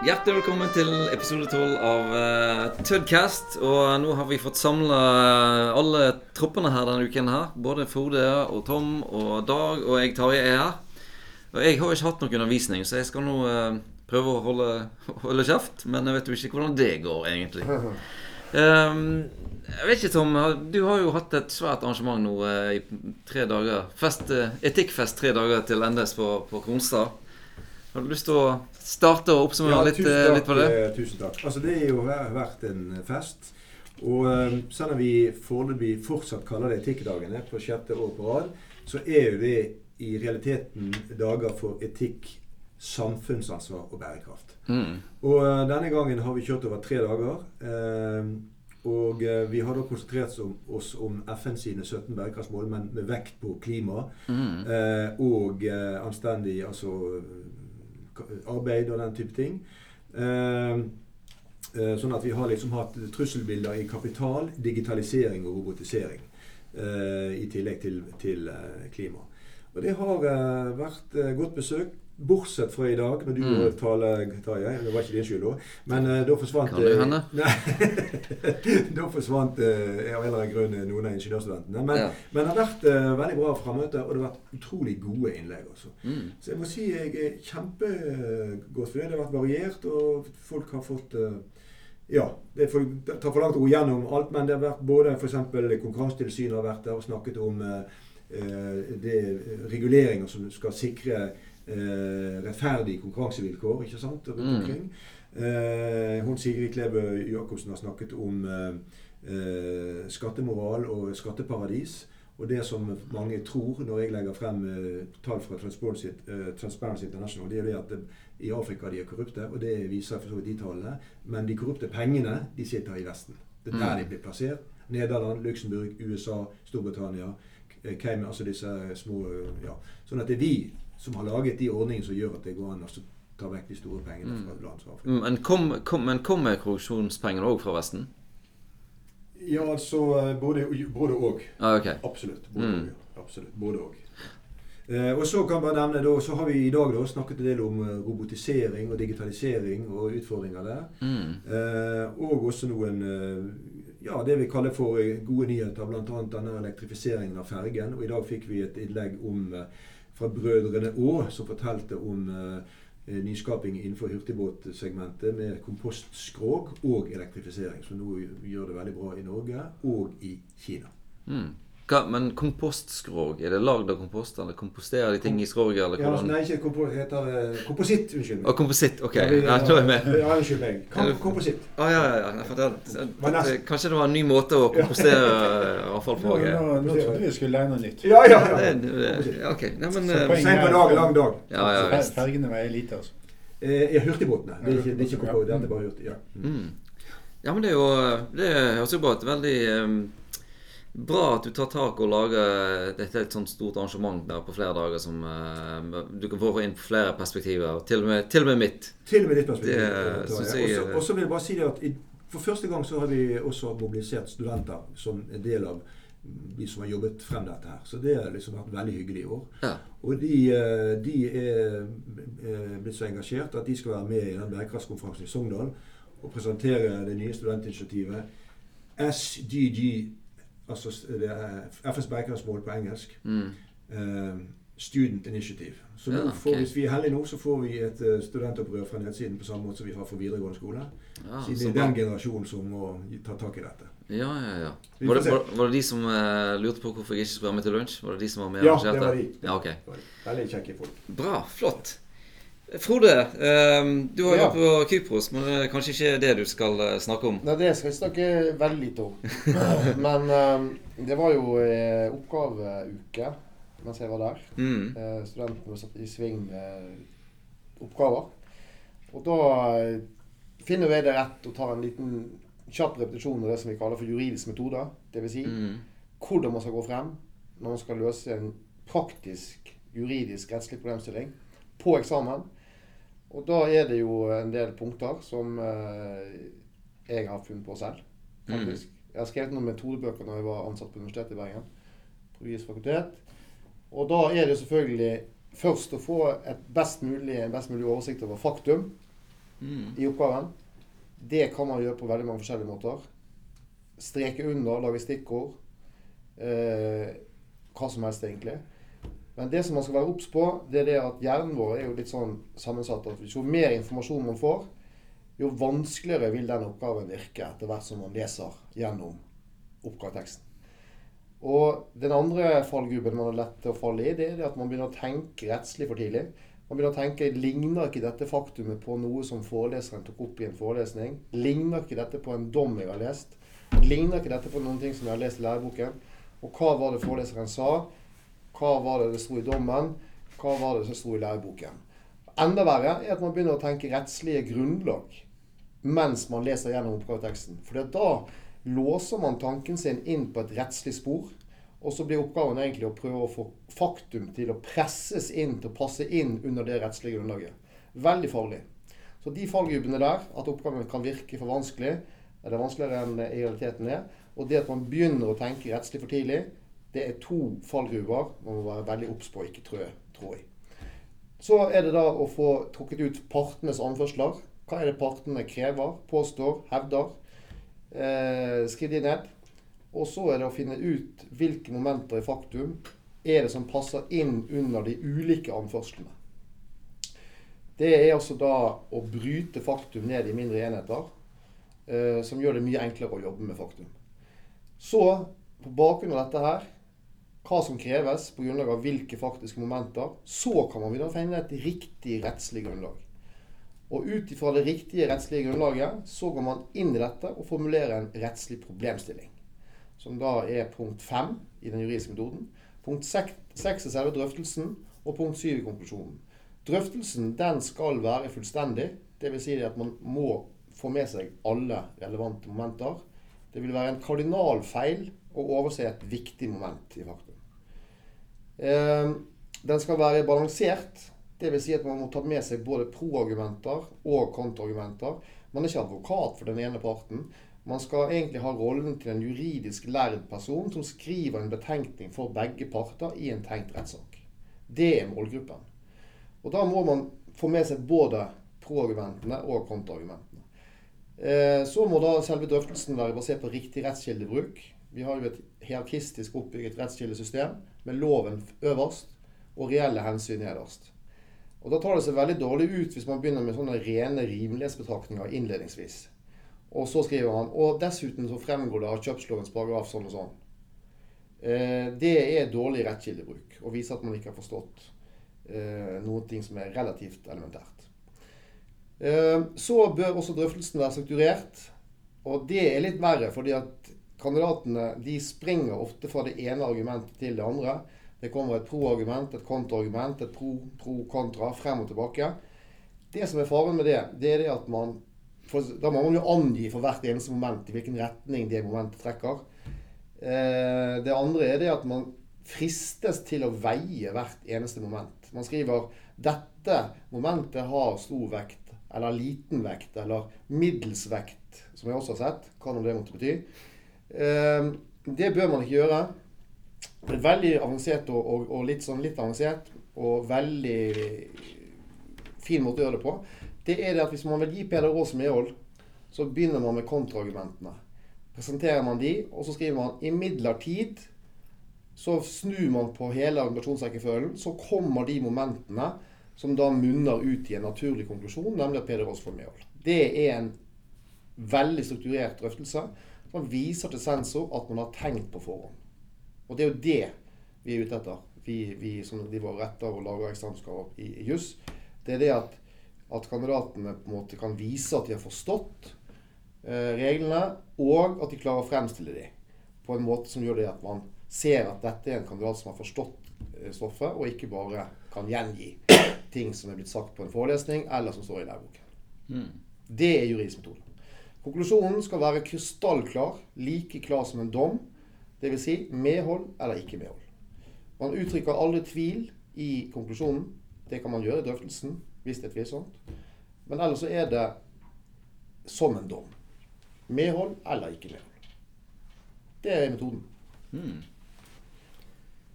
Hjertelig velkommen til episode 12 av uh, Tudcast. Og nå har vi fått samla alle troppene her denne uken. her Både Frode og Tom og Dag og jeg, Tarjei, er her. Og jeg har ikke hatt noen undervisning, så jeg skal nå uh, prøve å holde, holde, kjeft. Men jeg vet jo ikke hvordan det går, egentlig. Um, jeg vet ikke, Tom. Du har jo hatt et svært arrangement nå uh, i tre dager. Fest, etikkfest tre dager til endes på, på Kronstad. Har du lyst til å starte og oppsummere ja, litt, eh, litt, på det? Eh, tusen takk. Altså, det har jo vært en fest. Og um, selv om vi foreløpig fortsatt kaller det Etikkdagene på sjette år på rad, så er jo det i realiteten dager for etikk, samfunnsansvar og bærekraft. Mm. Og denne gangen har vi kjørt over tre dager. Og vi har da konsentrert oss om FN sine 17 bærekraftsmål, men med vekt på klima mm. og anstendig altså arbeid og den type ting. Eh, eh, sånn at vi har liksom hatt trusselbilder i kapital, digitalisering og robotisering. Eh, I tillegg til, til klima. Og det har vært godt besøk. Bortsett fra i dag, når du mm. taler, Tarjei. Det var ikke din skyld da. Men uh, da forsvant Kan du hende? da forsvant uh, av en eller annen grunn noen av ingeniørstudentene. Men, ja. men, det har vært uh, veldig bra frammøte, og det har vært utrolig gode innlegg. Også. Mm. Så jeg må si jeg er kjempegodt fornøyd. Det har vært variert, og folk har fått ja, Det tar for langt å gå gjennom alt, men det har vært både f.eks. Konkurransetilsynet har vært der og snakket om det reguleringer som skal sikre eh, rettferdige konkurransevilkår ikke sant, rundt mm. omkring. Eh, hun Sigrid Klebe Jacobsen har snakket om eh, eh, skattemoral og skatteparadis. Og det som mange tror når jeg legger frem uh, tall fra Transparency, uh, Transparency, International, det er det at det, i Afrika de er korrupte, og det viser for så vidt de tallene. Men de korrupte pengene de sitter i Vesten. Det er der mm. de blir plassert. Nederland, Luxembourg, USA, Storbritannia, Cayman, altså disse små ja. Sånn at det er vi som har laget de ordningene som gjør at det går an å ta vekk de store pengene fra mm. land som Afrika. Men kommer kom, kom korrupsjonspengene òg fra Vesten? Ja, altså eh, både, både og. Ah, okay. Absolutt. Både mm. og. Absolutt. Både og. Eh, og så kan man nevne da, så har vi i dag da, snakket en del om uh, robotisering og digitalisering og utfordringer der. Mm. Eh, og også noen uh, ja, det vi kaller for gode nyheter, bl.a. denne elektrifiseringen av fergen. Og i dag fikk vi et innlegg om uh, fra Brødrene Aa, som fortalte om uh, nyskaping innenfor hurtigbåtsegmentet med kompostskrog og elektrifisering, som nå gjør det veldig bra i Norge og i Kina. Mm. Hva, men kompostskrog, er det lagd av kompost? Eller komposterer de ting i skroget? Eller ja, nei, ikke kompo heter uh, kompositt. Unnskyld meg. Oh, kompositt, ok. Ja, vi, ja, nå er jeg med. Ja, unnskyld meg. Kompositt. Å Ah, ja, ja, ja. Det, det, det, kanskje det var en ny måte å kompostere avfall på? Nå, nå, nå trodde vi skulle lære noe nytt. Ja, ja, ja. ok. Nei, men, uh, Seint på dag, lang dag. Ja, ja, Fergene veier lite, altså. Eh, ja, hurtigbåtene. Det er ikke, det er ikke det er bare hurtig. Ja. Mm. ja, men det er jo Det høres jo bare et veldig um, Bra at du tar tak og lager dette et sånt stort arrangement der på flere dager som uh, du kan få inn på flere perspektiver. Til og med, til og med mitt. Til og med ditt perspektiv. Og så vil jeg bare si det at i, for første gang så har vi også mobilisert studenter som en del av de som har jobbet frem dette her. Så det har liksom vært veldig hyggelig i år. Ja. Og de, eh, de, er blitt så engasjert at de skal være med i den bærekraftskonferansen i Sogndal og presentere det nye studentinitiativet SGG Altså det er FNs bærekraftsmål på engelsk. Mm. Uh, student Initiative. Så ja, får, hvis vi er heldige nå, så får vi et uh, studentopprør fra nedsiden på samme måte som vi har for videregående skole. Ja, Siden det er den generasjonen som må ta tak i dette. Ja, ja, ja. Var det, var, var det, de som uh, lurte på hvorfor jeg ikke skulle være med til lunsj? Var det de som var med Ja, det var de. Ja, okay. Veldig kjekke folk. Bra. Flott. Frode, um, du har ja. vært på Kypros, men det er kanskje ikke det du skal uh, snakke om? Nei, det skal jeg snakke veldig lite om. men um, det var jo uh, oppgaveuke mens jeg var der. Mm. Studentene var satt i sving med oppgaver. Og da finner jeg det rett å ta en liten kjapp repetisjon av det som vi kaller for juridisk metode. Dvs. Si, mm. hvordan man skal gå frem når man skal løse en praktisk, juridisk, rettslig problemstilling på eksamen. Og da er det jo en del punkter som eh, jeg har funnet på selv, faktisk. Mm. Jeg har skrevet noen metodebøker når jeg var ansatt på Universitetet i Bergen. på Juridisk fakultet. Og da er det selvfølgelig først å få best mulig, en best mulig oversikt over faktum. mm. i oppgaven. Det kan man gjøre på veldig mange forskjellige måter. Streke under, lage stikkord. Eh, hva som helst, egentlig. Men det som man skal være obs på, det er det at hjernen vår er jo litt sånn sammensatt at jo mer informasjon man får, jo vanskeligere vil den oppgaven virke etter hvert som man leser gjennom oppgaveteksten. Og den andre fallgruppen man har lett til å falle i, det er at man begynner å tenke rettslig for tidlig. Man begynner å tenke ligner ikke dette faktumet på noe som foreleseren tok opp i en forelesning? Ligner ikke dette på en dom jeg har lest? Ligner ikke dette på noen ting som jeg har lest i læreboken? Og hva var det foreleseren sa? Hva var det det sto i dommen? Hva var det som sto i læreboken? Enda verre er at man begynner å tenke rettslige grunnlag mens man leser gjennom oppgaveteksten. For da låser man tanken sin inn på et rettslig spor. Og så blir oppgaven egentlig å prøve å få faktum til å presses inn til å passe inn under det rettslige grunnlaget. Veldig farlig. Så de fallgruppene der, at oppgaven kan virke for vanskelig, er det vanskeligere enn i realiteten er. Og det at man begynner å tenke rettslig for tidlig, det er to fallgruver man må være veldig obs på å ikke trå, trå i. Så er det da å få trukket ut partenes anførsler. Hva er det partene krever, påstår, hevder? Eh, skriv de ned. Og så er det å finne ut hvilke momenter i faktum er det som passer inn under de ulike anførslene. Det er altså da å bryte faktum ned i mindre enheter, eh, som gjør det mye enklere å jobbe med faktum. Så, på bakgrunn av dette her, hva som kreves på grunnlag av hvilke faktiske momenter, så kan man begynne å finne et riktig rettslig grunnlag. Og ut ifra det riktige rettslige grunnlaget så går man inn i dette og formulerer en rettslig problemstilling. Som da er punkt fem i den juridiske metoden. Punkt seks er selve drøftelsen, og punkt syv i konklusjonen. Drøftelsen den skal være fullstendig. Dvs. Si at man må få med seg alle relevante momenter. Det vil være en kardinalfeil å overse et viktig moment i faktum. Eh, den skal være balansert. Dvs. Si at man må ta med seg både pro-argumenter og kontraargumenter. Man er ikke advokat for den ene parten. Man skal egentlig ha rollen til en juridisk lærd person som skriver en betenkning for begge parter i en tenkt rettssak. Det er målgruppen. Og da må man få med seg både pro-argumentene og kontra-argumentene. så må da selve drøftelsen være basert på riktig rettskildebruk. Vi har jo et hierarkistisk oppbygget rettskildesystem med loven øverst og reelle hensyn nederst. Og Da tar det seg veldig dårlig ut hvis man begynner med sånne rene rimelighetsbetraktninger innledningsvis. Og så skriver han og dessuten så fremgår det av kjøpslovens paragraf sånn og sånn. Eh, det er dårlig rettskildebruk og viser at man ikke har forstått eh, noe som er relativt elementært. Eh, så bør også drøftelsen være strukturert. Og det er litt verre, fordi at kandidatene de springer ofte fra det ene argumentet til det andre. Det kommer et pro-argument, et kontra-argument, et pro-pro-kontra frem og tilbake. Det som er faren med det, det er det at man for, Da må man jo angi for hvert eneste moment i hvilken retning det momentet trekker. Eh, det andre er det at man fristes til å veie hvert eneste moment. Man skriver 'dette momentet har stor vekt' eller liten vekt, eller middels vekt, som jeg også har sett. Hva nå det måtte bety. Ehm, det bør man ikke gjøre. Det er veldig avansert og, og, og litt sånn litt avansert og veldig fin måte å gjøre det på. Det er det at hvis man vil gi Peder Aas medhold, så begynner man med kontraargumentene. Presenterer man de, og så skriver man 'imidlertid'. Så snur man på hele argumentasjonsrekkefølgen. Så kommer de momentene som da munner ut i en naturlig konklusjon, nemlig at Peder Aas får medhold. Det er en veldig strukturert drøftelse som viser til sensor at man har tenkt på forhånd. Og det er jo det vi er ute etter, vi, vi som driver og retter og lager eksamenskrav i, i juss. Det er det at, at, kandidatene på en måte kan vise at de har forstått eh, reglene, og at de klarer å fremstille dem på en måte som gjør det at man ser at dette er en kandidat som har forstått eh, stoffet, og ikke bare kan gjengi ting som er blitt sagt på en forelesning, eller som står i læreboken. Mm. Det er juridisk metode. Konklusjonen skal være krystallklar, like klar som en dom. Dvs. Si medhold eller ikke medhold. Man uttrykker aldri tvil i konklusjonen. Det kan man gjøre i drøftelsen hvis det er tvilsomt. Men ellers så er det som en dom. Medhold eller ikke medhold. Det er metoden. Hmm.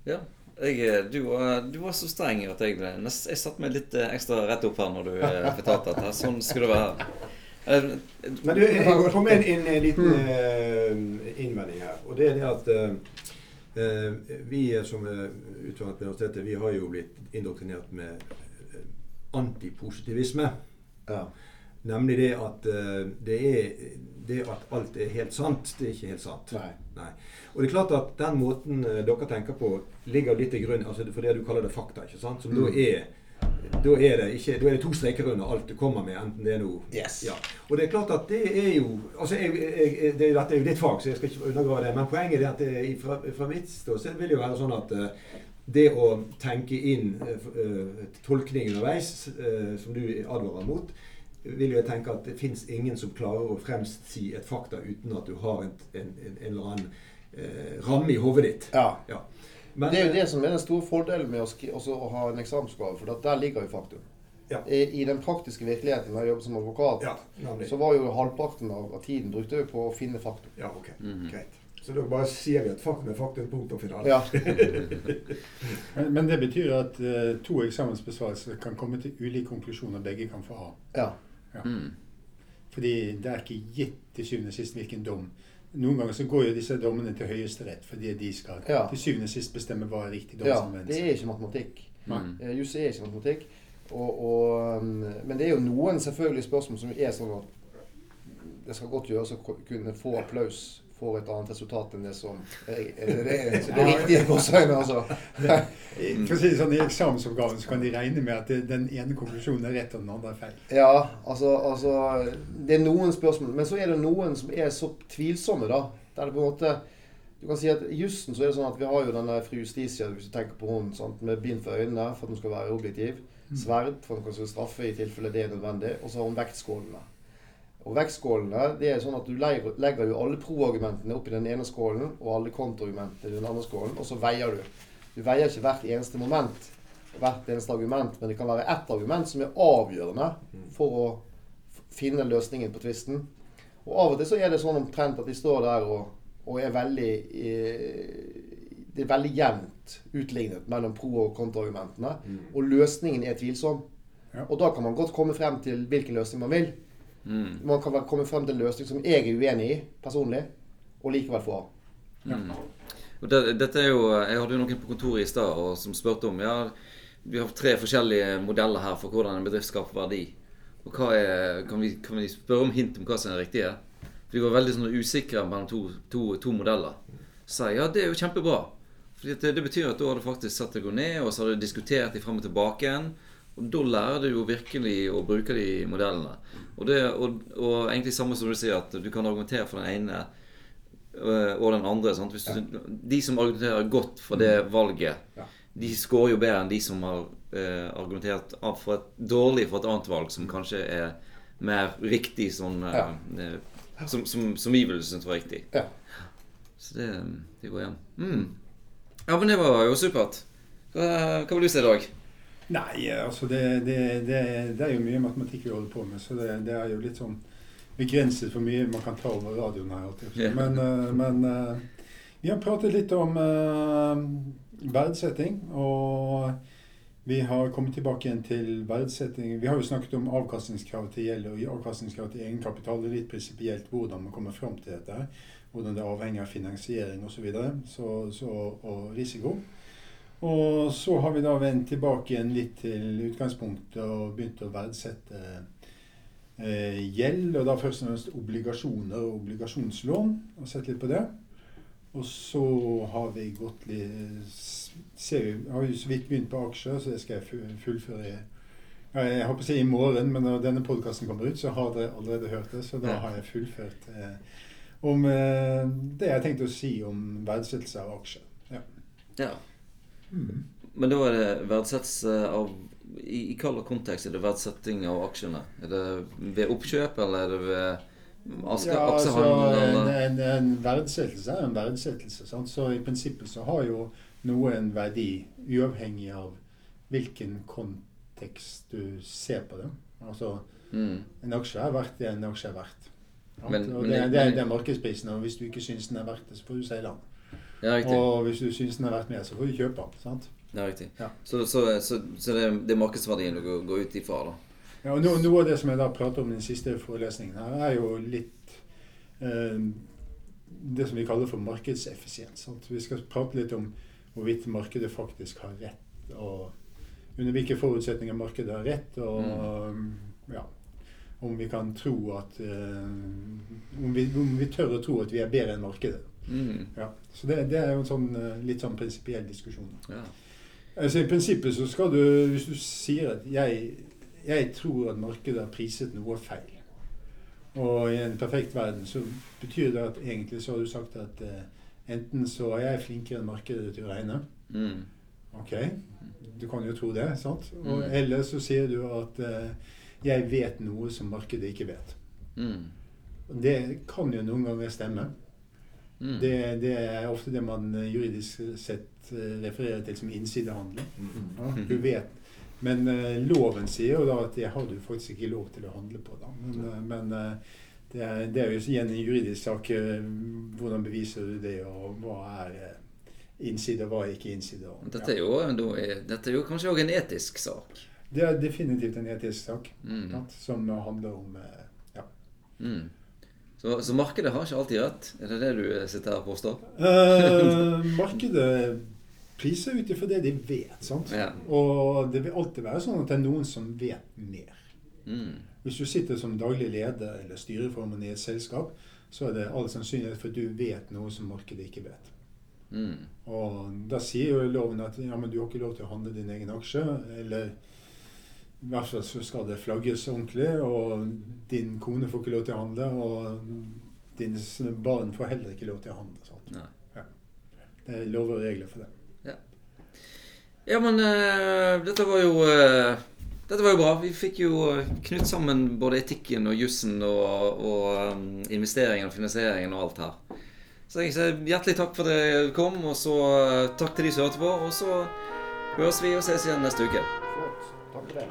Ja. Jeg, du, var, du, var, så streng at jeg, jeg satte meg litt ekstra rett opp her når du fortalte dette. Sånn skulle det være. Men du, jeg kom med en, en liten uh, innvending her. Og det er det at uh, vi som er utdannet på universitetet, vi har jo blitt indoktrinert med antipositivisme. Ja. Nemlig det at uh, det, er, det at alt er helt sant, det er ikke helt sant. Nei. Nei. Og det er klart at den måten dere tenker på, ligger litt til grunn altså for det du kaller det fakta. ikke sant? Som mm. da er da er, det ikke, da er det to streker under alt du kommer med, enten det er noe yes. ja. Og det er klart at det er jo altså jeg, jeg, det, Dette er jo ditt fag, så jeg skal ikke undergrave det. Men poenget er at det, fra, fra mitt ståsted vil det jo være sånn at uh, det å tenke inn uh, tolkning underveis, uh, som du advarer mot, vil jeg tenke at det fins ingen som klarer å fremsi et fakta uten at du har en, en, en, en eller annen eh, ramme i hodet ditt. Ja. ja. Men, det er jo det som er den store fordelen med å, å ha en eksamensgave, for der ligger jo faktum. Ja. I, I, den praktiske virkeligheten når jeg jobbet som advokat, ja, så var jo halvparten av, av tiden brukte vi på å finne faktum. Ja, ok. Mm -hmm. Greit. Så da bare sier vi at faktum er faktum, punktum finale. Ja. men, men, det betyr at uh, to eksamensbesvarelser kan komme til ulike konklusjoner begge kan få ha. Ja. Ja. Mm. Fordi det er ikke gitt til syvende og sist hvilken dom. Noen ganger så går jo disse dommene til Høyesterett fordi de skal ja. til syvende og sist bestemme hva er riktig domsanvendelse. Ja, det er ikke matematikk. Mm. Juss er ikke matematikk. Og, og, um, men det er jo noen selvfølgelig spørsmål som er sånn at det skal godt gjøres å kunne få applaus får et annet resultat enn det som er, er, det, det riktige gåseøyne. Altså. For å si det sånn, I eksamensoppgaven så kan de regne med at det, den ene konklusjonen er rett og den andre er feil. Ja, altså, altså, Det er noen spørsmål. Men så er det noen som er så tvilsomme, da. Der det på en måte du kan si at I jussen så er det sånn at vi har jo denne fru Justitia, hvis du tenker på hun, sant, med bind for øynene for at hun skal være objektiv. Mm. Sverd for at hun skal straffe i tilfelle det er nødvendig. Og så har hun vektskålene. Og vektskålene det er sånn at Du legger jo alle pro-argumentene opp i den ene skålen og alle kontraargumentene i den andre skålen, og så veier du. Du veier ikke hvert eneste moment, hvert eneste argument, men det kan være ett argument som er avgjørende for å finne løsningen på tvisten. Og Av og til så er det sånn omtrent at de står der og, og er veldig eh, Det er veldig jevnt utlignet mellom pro- og kontraargumentene. Mm. Og løsningen er tvilsom. Ja. Og da kan man godt komme frem til hvilken løsning man vil. Mm. Man kan komme frem til en løsning som jeg er uenig i personlig, og likevel få ha. Mm. Dette er jo, Jeg hadde jo noen på kontoret i stad som spurte om ja, Vi har tre forskjellige modeller her for hvordan en bedrift skaper verdi. Og er, kan, vi, kan vi spørre om hint om hva som er riktig? For De var veldig sånn usikre mellom to, to, to modeller. Så sa jeg ja, det er jo kjempebra. For det, det, betyr at da har du faktisk satt deg ned og så har du diskutert dem frem og tilbake igjen. Og da lærer du jo virkelig å bruke de modellene. Og, det, og, og egentlig samme som du sier, at du kan argumentere for den ene øh, og den andre. Du, de som argumenterer godt for det valget, de scorer jo bedre enn de som har eh, argumentert for et, dårlig for et annet valg, som kanskje er mer riktig sånn eh, som, som, som, vi ville synes var riktig. Ja. Så det, det går igjen. Mm. Ja, men det var jo supert. Hva, hva vil du si i dag? Nei, altså det, det, det, det, er jo mye matematikk vi holder på med, så det, er jo litt sånn begrenset for mye man kan ta over radioen her. Men, uh, men uh, vi har pratet litt om uh, verdsetting, og vi har kommet tilbake igjen til verdsetting. Vi har jo snakket om avkastningskrav til gjeld og avkastningskrav til egenkapital. Det er litt prinsipielt hvordan man kommer fram til dette. Hvordan det avhenger av finansiering osv. og risiko. Og så har vi da vendt tilbake igjen litt til utgangspunktet og begynt å verdsette eh, gjeld, og da først og fremst obligasjoner og obligasjonslån, og sett litt på det. Og så har vi gått litt ser vi, har jo så vidt begynt på aksjer, så det skal jeg fullføre jeg håper å si i morgen, men når denne podkasten kommer ut, så har dere allerede hørt det. Så da har jeg fullført eh, om eh, det jeg tenkte å si om verdsettelse av aksjer. Ja. ja. Mm. Men da er det verdsettelse av i, I hvilken kontekst er det verdsetting av aksjene? Er det ved oppkjøp, eller er det ved aske, ja, aksjehandel? Altså, en, en, verdsettelse er en verdsettelse. Sant? Så i prinsippet så har jo noe en verdi uavhengig av hvilken kontekst du ser på det. Altså, mm. en aksje er verdt det en aksje er verdt. Men, men, det, det, det, er markedsprisen, og hvis du ikke syns den er verdt det, så får du si den. Ja, og hvis du syns den er verdt mer, så får du kjøpe den. sant? Ja, riktig. Ja. Så, så, så, så det, er, det er markedsverdien du går, går ut ifra, da? Ja, og noe, Noe av det som jeg da prater om i den siste forelesningen, her, er jo litt eh, det som vi kaller for markedseffisiens. Sant? Vi skal prate litt om hvorvidt markedet faktisk har rett, og under hvilke forutsetninger markedet har rett, og mm. ja, om vi kan tro at uh, om, vi, om, vi, tør å tro at vi er bedre enn markedet. Mm. Ja, så det, det, er jo en sånn, uh, litt sånn prinsipiell diskusjon. Ja. Altså, I prinsippet så skal du, hvis du sier at jeg, jeg tror at markedet har priset noe feil, og i en perfekt verden så betyr det at egentlig så har du sagt at uh, enten så er jeg flinkere enn markedet til å regne. Mm. Ok, du kan jo tro det, sant? Og, mm. Eller så sier du at uh, jeg vet noe som markedet ikke vet. Mm. Det kan jo noen ganger stemme. Mm. Det, det, er ofte det man eh, juridisk sett uh, refererer til som innsidehandling. Mm. Ja, du vet. Men uh, loven sier jo da at det har du faktisk ikke lov til å handle på. Da. Men, uh, men det, er, det, er, jo igjen en juridisk sak. hvordan beviser du det, og hva er innside, og hva er ikke innside? Og, dette, er jo, dette er jo kanskje òg en etisk sak? Det er definitivt en etisk sak mm. som handler om ja. Mm. Så, så, markedet har ikke alltid rett? Er det det du sitter her og påstår? Eh, markedet priser ut ifra det de vet. sant? Ja. Og det vil alltid være sånn at det er noen som vet mer. Mm. Hvis du sitter som daglig leder eller styreformann i et selskap, så er det all sannsynlighet for at du vet noe som markedet ikke vet. Mm. Og da sier jo loven at ja, men du har ikke lov til å handle din egen aksje. Eller i hvert fall så skal det flagges ordentlig, og din kone får ikke lov til å handle. Og dine barn får heller ikke lov til å handle. Ja. Det er lover og regler for det. Ja, ja men uh, dette var jo uh, Dette var jo bra. Vi fikk jo knytt sammen både etikken og jussen og, og um, investeringen og finansieringen og alt her. Så jeg sier hjertelig takk for at dere kom, og så uh, takk til de som hørte på. Og så høres vi og ses igjen neste uke. Flott. Takk for det.